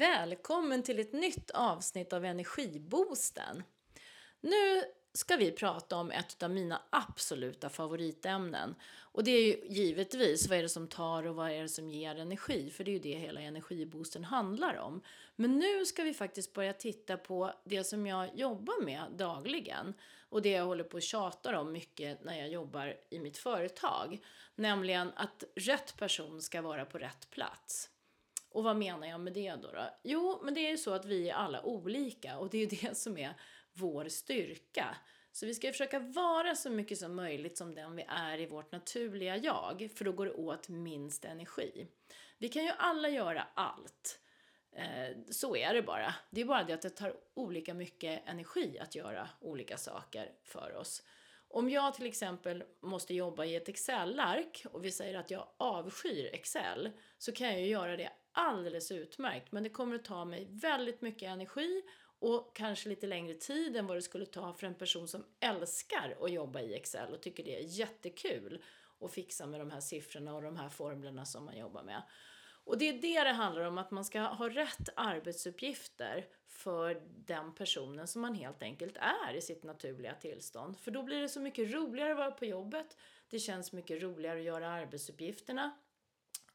Välkommen till ett nytt avsnitt av Energiboosten. Nu ska vi prata om ett av mina absoluta favoritämnen. Och det är ju givetvis vad är det som tar och vad är det som ger energi, för det är ju det hela energiboosten handlar om. Men nu ska vi faktiskt börja titta på det som jag jobbar med dagligen och det jag håller på att tjata om mycket när jag jobbar i mitt företag, nämligen att rätt person ska vara på rätt plats. Och vad menar jag med det då? då? Jo, men det är ju så att vi är alla olika och det är ju det som är vår styrka. Så vi ska försöka vara så mycket som möjligt som den vi är i vårt naturliga jag, för då går det åt minst energi. Vi kan ju alla göra allt. Eh, så är det bara. Det är bara det att det tar olika mycket energi att göra olika saker för oss. Om jag till exempel måste jobba i ett Excel-ark och vi säger att jag avskyr Excel så kan jag ju göra det alldeles utmärkt men det kommer att ta mig väldigt mycket energi och kanske lite längre tid än vad det skulle ta för en person som älskar att jobba i Excel och tycker det är jättekul att fixa med de här siffrorna och de här formlerna som man jobbar med. Och det är det det handlar om, att man ska ha rätt arbetsuppgifter för den personen som man helt enkelt är i sitt naturliga tillstånd. För då blir det så mycket roligare att vara på jobbet, det känns mycket roligare att göra arbetsuppgifterna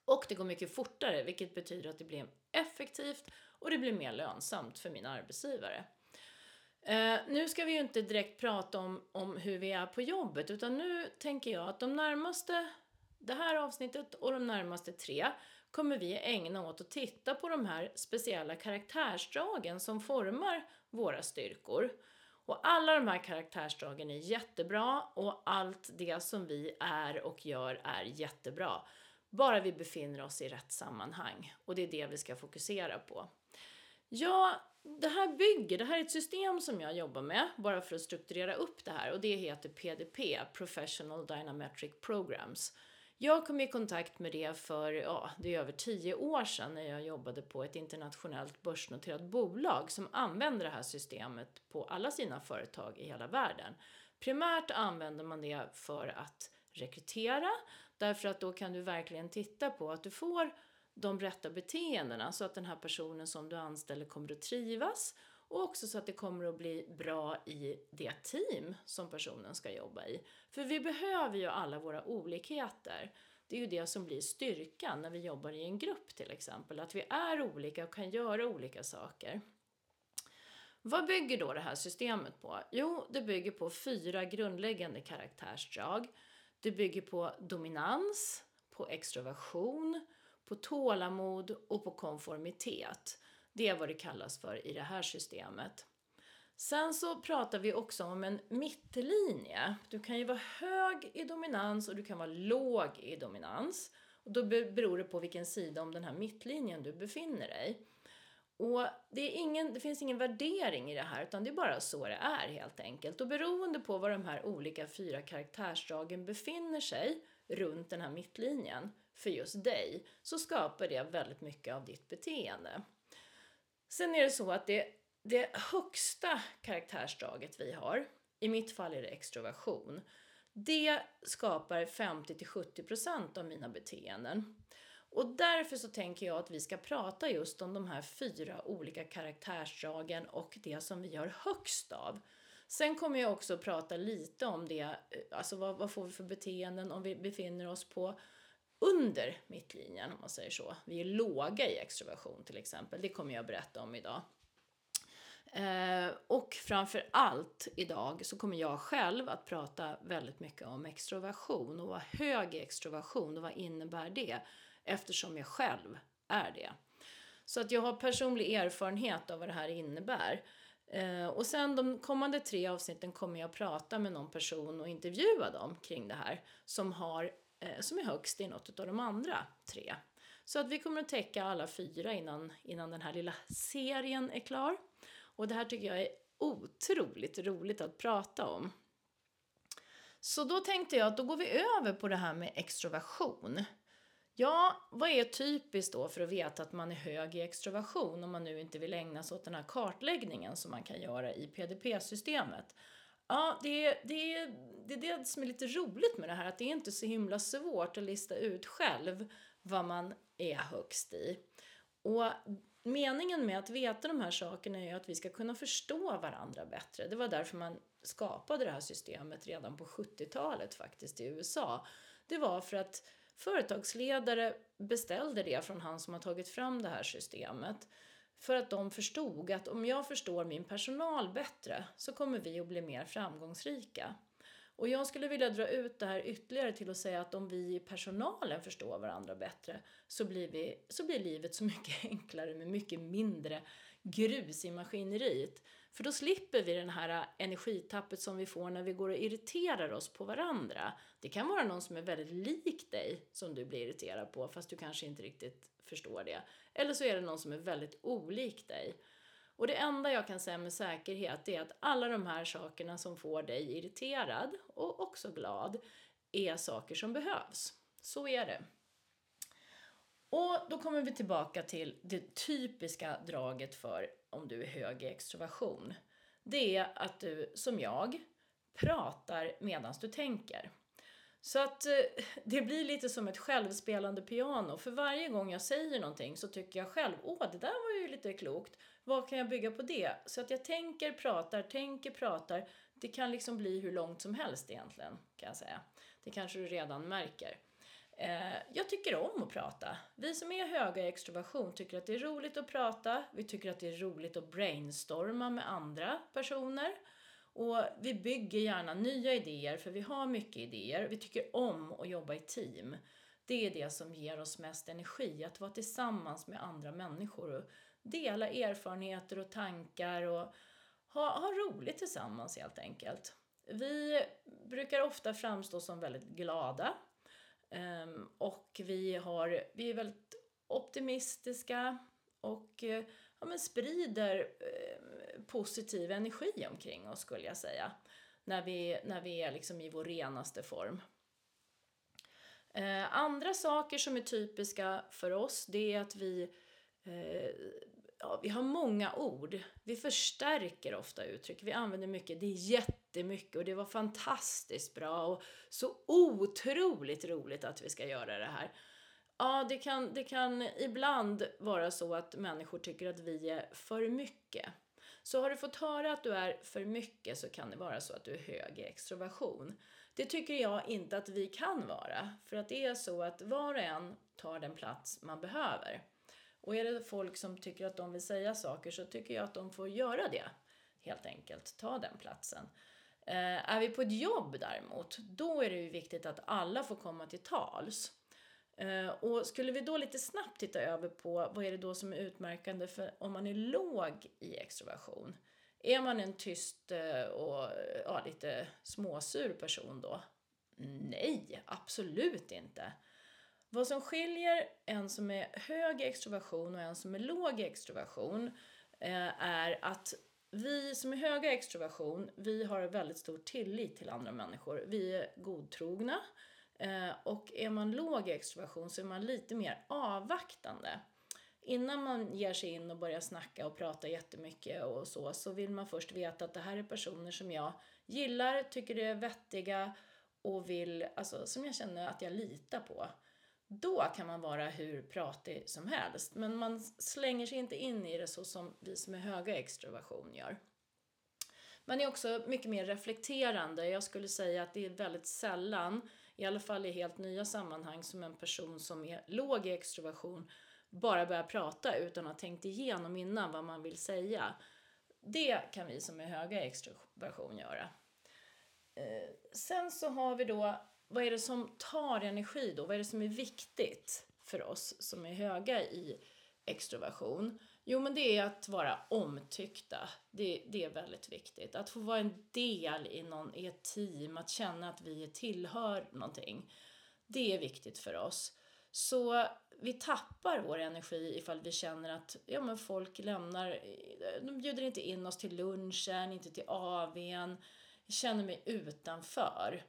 och det går mycket fortare, vilket betyder att det blir effektivt och det blir mer lönsamt för min arbetsgivare. Eh, nu ska vi ju inte direkt prata om, om hur vi är på jobbet, utan nu tänker jag att de närmaste, det här avsnittet och de närmaste tre, kommer vi ägna åt att titta på de här speciella karaktärsdragen som formar våra styrkor. Och alla de här karaktärsdragen är jättebra och allt det som vi är och gör är jättebra. Bara vi befinner oss i rätt sammanhang. Och det är det vi ska fokusera på. Ja, det här bygger, det här är ett system som jag jobbar med bara för att strukturera upp det här och det heter PDP, Professional Dynametric Programs. Jag kom i kontakt med det för, ja, det är över tio år sedan när jag jobbade på ett internationellt börsnoterat bolag som använder det här systemet på alla sina företag i hela världen. Primärt använder man det för att rekrytera, därför att då kan du verkligen titta på att du får de rätta beteendena så att den här personen som du anställer kommer att trivas och också så att det kommer att bli bra i det team som personen ska jobba i. För vi behöver ju alla våra olikheter. Det är ju det som blir styrkan när vi jobbar i en grupp till exempel, att vi är olika och kan göra olika saker. Vad bygger då det här systemet på? Jo, det bygger på fyra grundläggande karaktärsdrag. Det bygger på dominans, på extroversion, på tålamod och på konformitet. Det är vad det kallas för i det här systemet. Sen så pratar vi också om en mittlinje. Du kan ju vara hög i dominans och du kan vara låg i dominans. Och då beror det på vilken sida om den här mittlinjen du befinner dig. Och det, är ingen, det finns ingen värdering i det här, utan det är bara så det är helt enkelt. Och beroende på var de här olika fyra karaktärsdragen befinner sig runt den här mittlinjen för just dig, så skapar det väldigt mycket av ditt beteende. Sen är det så att det, det högsta karaktärsdraget vi har, i mitt fall är det extroversion, det skapar 50-70% av mina beteenden. Och därför så tänker jag att vi ska prata just om de här fyra olika karaktärsdragen och det som vi har högst av. Sen kommer jag också prata lite om det, eh, alltså vad, vad får vi för beteenden om vi befinner oss på under mittlinjen om man säger så. Vi är låga i extroversion till exempel, det kommer jag berätta om idag. Eh, och framför allt idag så kommer jag själv att prata väldigt mycket om extroversion och vad hög extroversion och vad innebär det? eftersom jag själv är det. Så att jag har personlig erfarenhet av vad det här innebär. Eh, och sen de kommande tre avsnitten kommer jag prata med någon person och intervjua dem kring det här som, har, Eh, som är högst i något av de andra tre. Så att vi kommer att täcka alla fyra innan, innan den här lilla serien är klar. Och det här tycker jag är otroligt roligt att prata om. Så då tänkte jag att då går vi över på det här med extroversion. Ja, vad är typiskt då för att veta att man är hög i extroversion om man nu inte vill ägna sig åt den här kartläggningen som man kan göra i PDP-systemet? Ja, det är, det, är, det är det som är lite roligt med det här, att det är inte så himla svårt att lista ut själv vad man är högst i. Och meningen med att veta de här sakerna är ju att vi ska kunna förstå varandra bättre. Det var därför man skapade det här systemet redan på 70-talet faktiskt i USA. Det var för att företagsledare beställde det från han som har tagit fram det här systemet. För att de förstod att om jag förstår min personal bättre så kommer vi att bli mer framgångsrika. Och jag skulle vilja dra ut det här ytterligare till att säga att om vi i personalen förstår varandra bättre så blir, vi, så blir livet så mycket enklare med mycket mindre grus i maskineriet. För då slipper vi den här energitappet som vi får när vi går och irriterar oss på varandra. Det kan vara någon som är väldigt lik dig som du blir irriterad på fast du kanske inte riktigt förstår det. Eller så är det någon som är väldigt olik dig. Och det enda jag kan säga med säkerhet är att alla de här sakerna som får dig irriterad och också glad är saker som behövs. Så är det. Och då kommer vi tillbaka till det typiska draget för om du är hög i extroversion. Det är att du, som jag, pratar medan du tänker. Så att eh, det blir lite som ett självspelande piano. För varje gång jag säger någonting så tycker jag själv, åh det där var ju lite klokt. Vad kan jag bygga på det? Så att jag tänker, pratar, tänker, pratar. Det kan liksom bli hur långt som helst egentligen, kan jag säga. Det kanske du redan märker. Eh, jag tycker om att prata. Vi som är höga i extroversion tycker att det är roligt att prata. Vi tycker att det är roligt att brainstorma med andra personer. Och vi bygger gärna nya idéer, för vi har mycket idéer. Vi tycker om att jobba i team. Det är det som ger oss mest energi, att vara tillsammans med andra människor och dela erfarenheter och tankar och ha, ha roligt tillsammans helt enkelt. Vi brukar ofta framstå som väldigt glada ehm, och vi, har, vi är väldigt optimistiska och eh, ja, men sprider eh, positiv energi omkring oss skulle jag säga. När vi, när vi är liksom i vår renaste form. Eh, andra saker som är typiska för oss det är att vi, eh, ja, vi har många ord. Vi förstärker ofta uttryck. Vi använder mycket. Det är jättemycket och det var fantastiskt bra och så otroligt roligt att vi ska göra det här. Ja, det kan, det kan ibland vara så att människor tycker att vi är för mycket. Så har du fått höra att du är för mycket så kan det vara så att du är hög i extroversion. Det tycker jag inte att vi kan vara, för att det är så att var och en tar den plats man behöver. Och är det folk som tycker att de vill säga saker så tycker jag att de får göra det, helt enkelt. Ta den platsen. Eh, är vi på ett jobb däremot, då är det ju viktigt att alla får komma till tals. Eh, och skulle vi då lite snabbt titta över på vad är det då som är utmärkande för om man är låg i extroversion? Är man en tyst eh, och ja, lite småsur person då? Nej, absolut inte. Vad som skiljer en som är hög i extroversion och en som är låg i extroversion eh, är att vi som är höga i extroversion, vi har väldigt stor tillit till andra människor. Vi är godtrogna. Eh, och är man låg i extroversion så är man lite mer avvaktande. Innan man ger sig in och börjar snacka och prata jättemycket och så, så vill man först veta att det här är personer som jag gillar, tycker är vettiga och vill, alltså som jag känner att jag litar på. Då kan man vara hur pratig som helst, men man slänger sig inte in i det så som vi som är höga i extroversion gör. Man är också mycket mer reflekterande. Jag skulle säga att det är väldigt sällan i alla fall i helt nya sammanhang, som en person som är låg i extroversion bara börjar prata utan att ha tänkt igenom innan vad man vill säga. Det kan vi som är höga i extroversion göra. Eh, sen så har vi då, vad är det som tar energi då? Vad är det som är viktigt för oss som är höga i extroversion? Jo, men det är att vara omtyckta. Det, det är väldigt viktigt. Att få vara en del i, någon, i ett team, att känna att vi tillhör någonting. Det är viktigt för oss. Så vi tappar vår energi ifall vi känner att ja, men folk lämnar, de bjuder inte in oss till lunchen, inte till AWn. Jag känner mig utanför,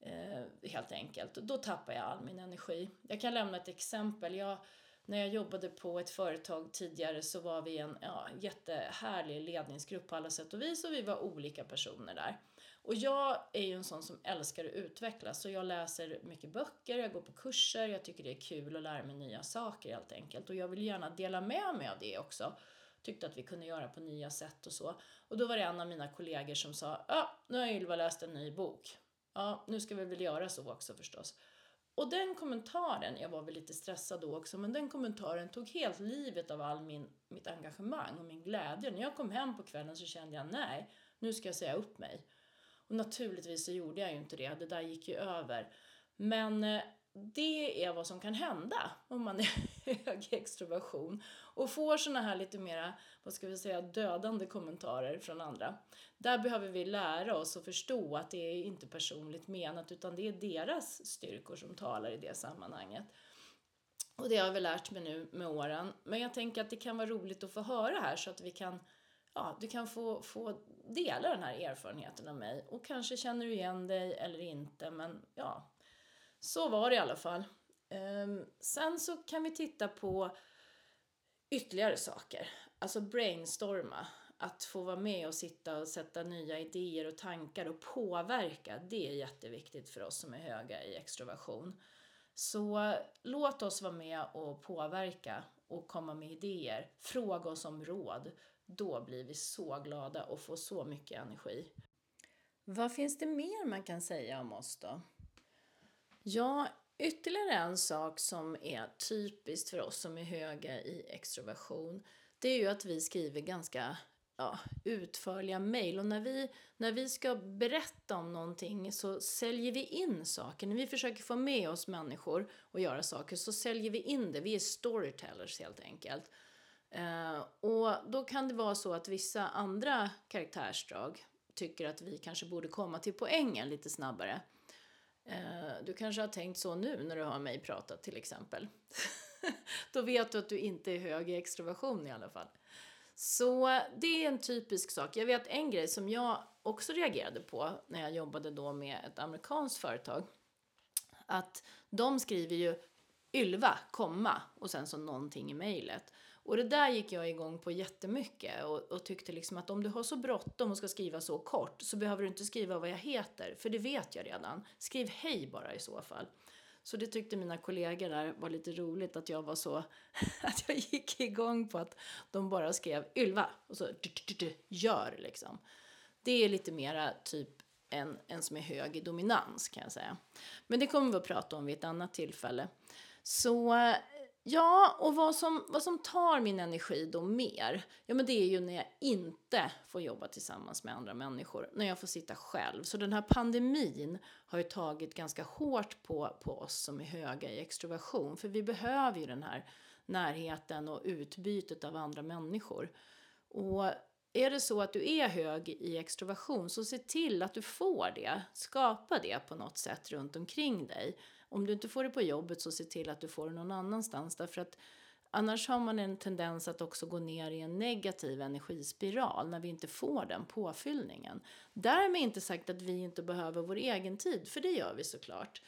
eh, helt enkelt. Då tappar jag all min energi. Jag kan lämna ett exempel. Jag när jag jobbade på ett företag tidigare så var vi en ja, jättehärlig ledningsgrupp på alla sätt och vis och vi var olika personer där. Och jag är ju en sån som älskar att utvecklas, så jag läser mycket böcker, jag går på kurser, jag tycker det är kul att lära mig nya saker helt enkelt. Och jag vill gärna dela med mig av det också. Tyckte att vi kunde göra på nya sätt och så. Och då var det en av mina kollegor som sa, ja, nu har Ylva läst en ny bok. Ja, nu ska vi väl göra så också förstås. Och den kommentaren, jag var väl lite stressad då också, men den kommentaren tog helt livet av all min, mitt engagemang och min glädje. När jag kom hem på kvällen så kände jag, nej, nu ska jag säga upp mig. Och naturligtvis så gjorde jag ju inte det, det där gick ju över. Men eh, det är vad som kan hända om man är hög extroversion och får såna här lite mera, vad ska vi säga, dödande kommentarer från andra. Där behöver vi lära oss och förstå att det är inte personligt menat utan det är deras styrkor som talar i det sammanhanget. Och det har vi lärt mig nu med åren. Men jag tänker att det kan vara roligt att få höra här så att vi kan, ja, du kan få, få dela den här erfarenheten av mig. Och kanske känner du igen dig eller inte, men ja, så var det i alla fall. Um, sen så kan vi titta på ytterligare saker. Alltså brainstorma. Att få vara med och sitta och sätta nya idéer och tankar och påverka. Det är jätteviktigt för oss som är höga i extroversion. Så låt oss vara med och påverka och komma med idéer. Fråga oss om råd. Då blir vi så glada och får så mycket energi. Vad finns det mer man kan säga om oss då? Ja, ytterligare en sak som är typiskt för oss som är höga i extroversion, det är ju att vi skriver ganska ja, utförliga mejl. Och när vi, när vi ska berätta om någonting så säljer vi in saker. När vi försöker få med oss människor och göra saker så säljer vi in det. Vi är storytellers helt enkelt. Eh, och då kan det vara så att vissa andra karaktärsdrag tycker att vi kanske borde komma till poängen lite snabbare. Eh, du kanske har tänkt så nu när du har mig prata. till exempel. Då vet du att du inte är hög i extroversion i alla fall. Så det är en typisk sak. Jag vet en grej som jag också reagerade på när jag jobbade då med ett amerikanskt företag. Att de skriver ju Ylva, komma och sen så någonting i mejlet. Och det där gick jag igång på jättemycket och, och tyckte liksom att om du har så bråttom och ska skriva så kort så behöver du inte skriva vad jag heter, för det vet jag redan. Skriv hej bara i så fall. Så det tyckte mina kollegor där var lite roligt att jag var så, att jag gick igång på att de bara skrev Ylva och så gör liksom. Det är lite mera typ en, en som är hög i dominans kan jag säga. Men det kommer vi att prata om vid ett annat tillfälle. Så Ja, och vad som, vad som tar min energi då mer, ja men det är ju när jag inte får jobba tillsammans med andra människor, när jag får sitta själv. Så den här pandemin har ju tagit ganska hårt på, på oss som är höga i extroversion, för vi behöver ju den här närheten och utbytet av andra människor. Och är det så att du är hög i extroversion, så se till att du får det. Skapa det på något sätt runt omkring dig. Om du inte får det på jobbet så se till att du får det någon annanstans därför att annars har man en tendens att också gå ner i en negativ energispiral när vi inte får den påfyllningen. Därmed inte sagt att vi inte behöver vår egen tid, för det gör vi såklart.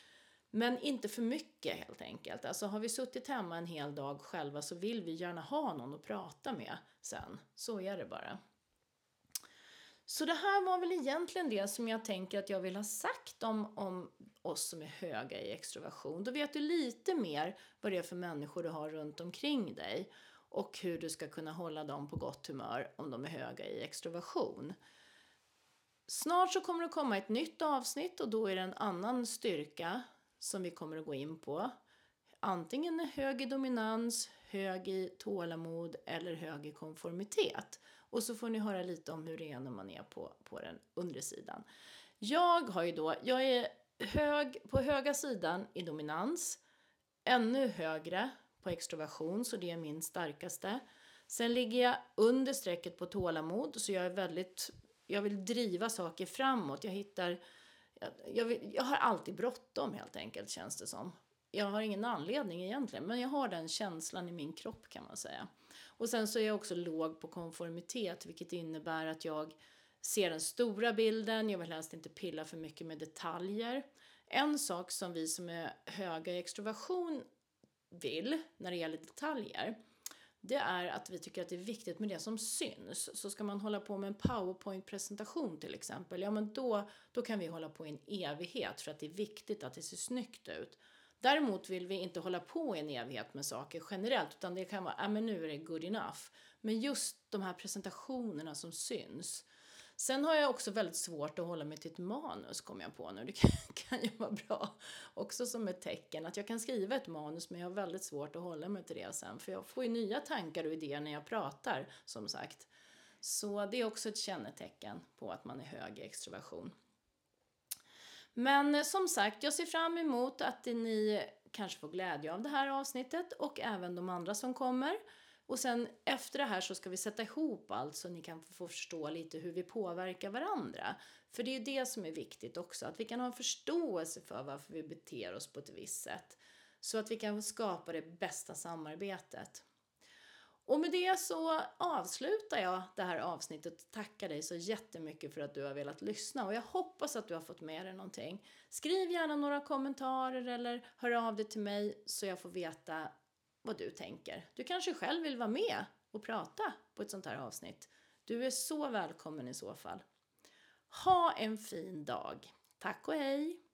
Men inte för mycket helt enkelt. Alltså har vi suttit hemma en hel dag själva så vill vi gärna ha någon att prata med sen. Så är det bara. Så det här var väl egentligen det som jag tänker att jag vill ha sagt om, om oss som är höga i extroversion. Då vet du lite mer vad det är för människor du har runt omkring dig och hur du ska kunna hålla dem på gott humör om de är höga i extroversion. Snart så kommer det komma ett nytt avsnitt och då är det en annan styrka som vi kommer att gå in på. Antingen hög i dominans, hög i tålamod eller hög i konformitet. Och så får ni höra lite om hur det är när man är på, på den undre sidan. Jag har ju då, jag är hög, på höga sidan i dominans, ännu högre på extroversion, så det är min starkaste. Sen ligger jag under strecket på tålamod, så jag är väldigt, jag vill driva saker framåt. Jag hittar, jag, jag, vill, jag har alltid bråttom helt enkelt känns det som. Jag har ingen anledning egentligen, men jag har den känslan i min kropp kan man säga. Och sen så är jag också låg på konformitet, vilket innebär att jag ser den stora bilden, jag vill helst inte pilla för mycket med detaljer. En sak som vi som är höga i extroversion vill när det gäller detaljer, det är att vi tycker att det är viktigt med det som syns. Så ska man hålla på med en powerpoint-presentation till exempel, ja men då, då kan vi hålla på i en evighet för att det är viktigt att det ser snyggt ut. Däremot vill vi inte hålla på i en evighet med saker generellt, utan det kan vara, ja men nu är det good enough. Men just de här presentationerna som syns. Sen har jag också väldigt svårt att hålla mig till ett manus, kom jag på nu. Det kan, kan ju vara bra också som ett tecken. Att jag kan skriva ett manus, men jag har väldigt svårt att hålla mig till det sen. För jag får ju nya tankar och idéer när jag pratar, som sagt. Så det är också ett kännetecken på att man är hög i extroversion. Men eh, som sagt, jag ser fram emot att ni kanske får glädje av det här avsnittet och även de andra som kommer. Och sen efter det här så ska vi sätta ihop allt så ni kan få förstå lite hur vi påverkar varandra. För det är ju det som är viktigt också, att vi kan ha en förståelse för varför vi beter oss på ett visst sätt. Så att vi kan skapa det bästa samarbetet. Och med det så avslutar jag det här avsnittet och tackar dig så jättemycket för att du har velat lyssna och jag hoppas att du har fått med dig någonting. Skriv gärna några kommentarer eller hör av dig till mig så jag får veta vad du tänker. Du kanske själv vill vara med och prata på ett sånt här avsnitt. Du är så välkommen i så fall. Ha en fin dag. Tack och hej!